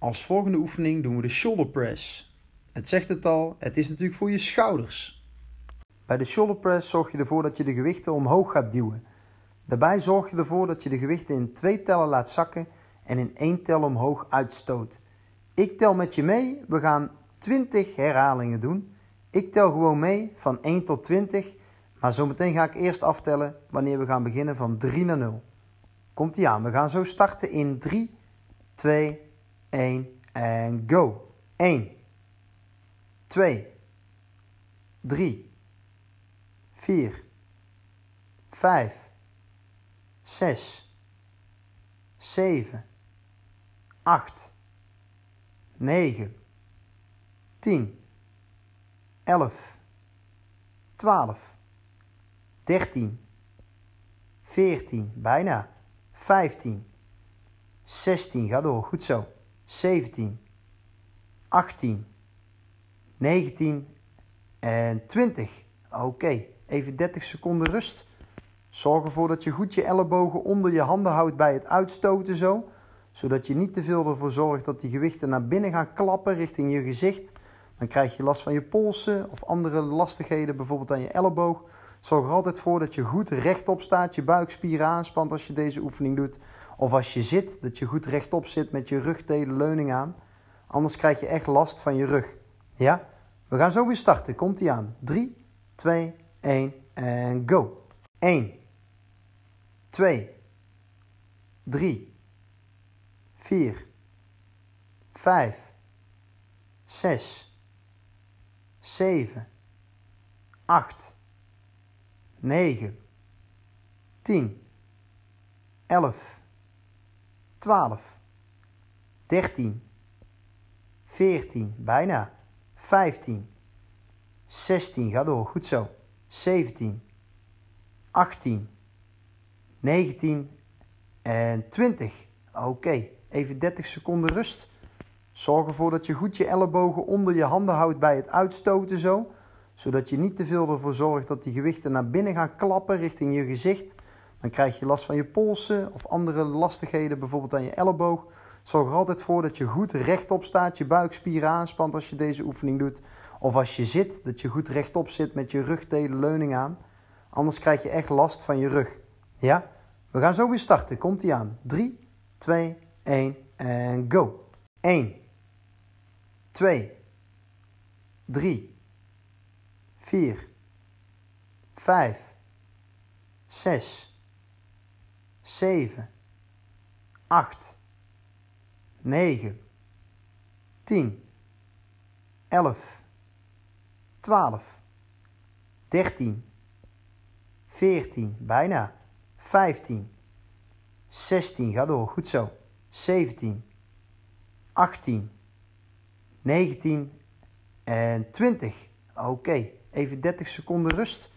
Als volgende oefening doen we de shoulder press. Het zegt het al, het is natuurlijk voor je schouders. Bij de shoulder press zorg je ervoor dat je de gewichten omhoog gaat duwen. Daarbij zorg je ervoor dat je de gewichten in twee tellen laat zakken en in één tel omhoog uitstoot. Ik tel met je mee, we gaan 20 herhalingen doen. Ik tel gewoon mee van 1 tot 20, maar zometeen ga ik eerst aftellen wanneer we gaan beginnen van 3 naar 0. Komt ie aan, we gaan zo starten in 3, 2, 1 en go. 1, 2, 3, 4, 5, 6, 7, 8, 9, 10, 11, 12, 13, 14, bijna, 15, 16, ga door, goed zo, 17, 18, 19 en 20. Oké, even 30 seconden rust. Zorg ervoor dat je goed je ellebogen onder je handen houdt bij het uitstoten zo. Zodat je niet te veel ervoor zorgt dat die gewichten naar binnen gaan klappen richting je gezicht. Dan krijg je last van je polsen of andere lastigheden, bijvoorbeeld aan je elleboog. Zorg er altijd voor dat je goed rechtop staat, je buikspieren aanspant als je deze oefening doet. Of als je zit, dat je goed rechtop zit met je rugdelen leuning aan. Anders krijg je echt last van je rug. Ja? We gaan zo weer starten. Komt ie aan. 3, 2, 1 en go. 1, 2, 3, 4, 5, 6, 7, 8, 9, 10, 11, 12, 13, 14, bijna, 15, 16, ga door, goed zo, 17, 18, 19 en 20. Oké, even 30 seconden rust. Zorg ervoor dat je goed je ellebogen onder je handen houdt bij het uitstoten zo. Zodat je niet te veel ervoor zorgt dat die gewichten naar binnen gaan klappen richting je gezicht. Dan krijg je last van je polsen of andere lastigheden, bijvoorbeeld aan je elleboog. Zorg er altijd voor dat je goed rechtop staat, je buikspieren aanspant als je deze oefening doet. Of als je zit, dat je goed rechtop zit met je rugdelen leuning aan. Anders krijg je echt last van je rug. Ja? We gaan zo weer starten. Komt ie aan. 3, 2, 1 en go. 1, 2, 3, 4, 5, 6, 7, 8, 9, 10, 11, 12, 13, 14, bijna, 15, 16, ga door, goed zo, 17, 18, 19 en 20. Oké, even 30 seconden rust.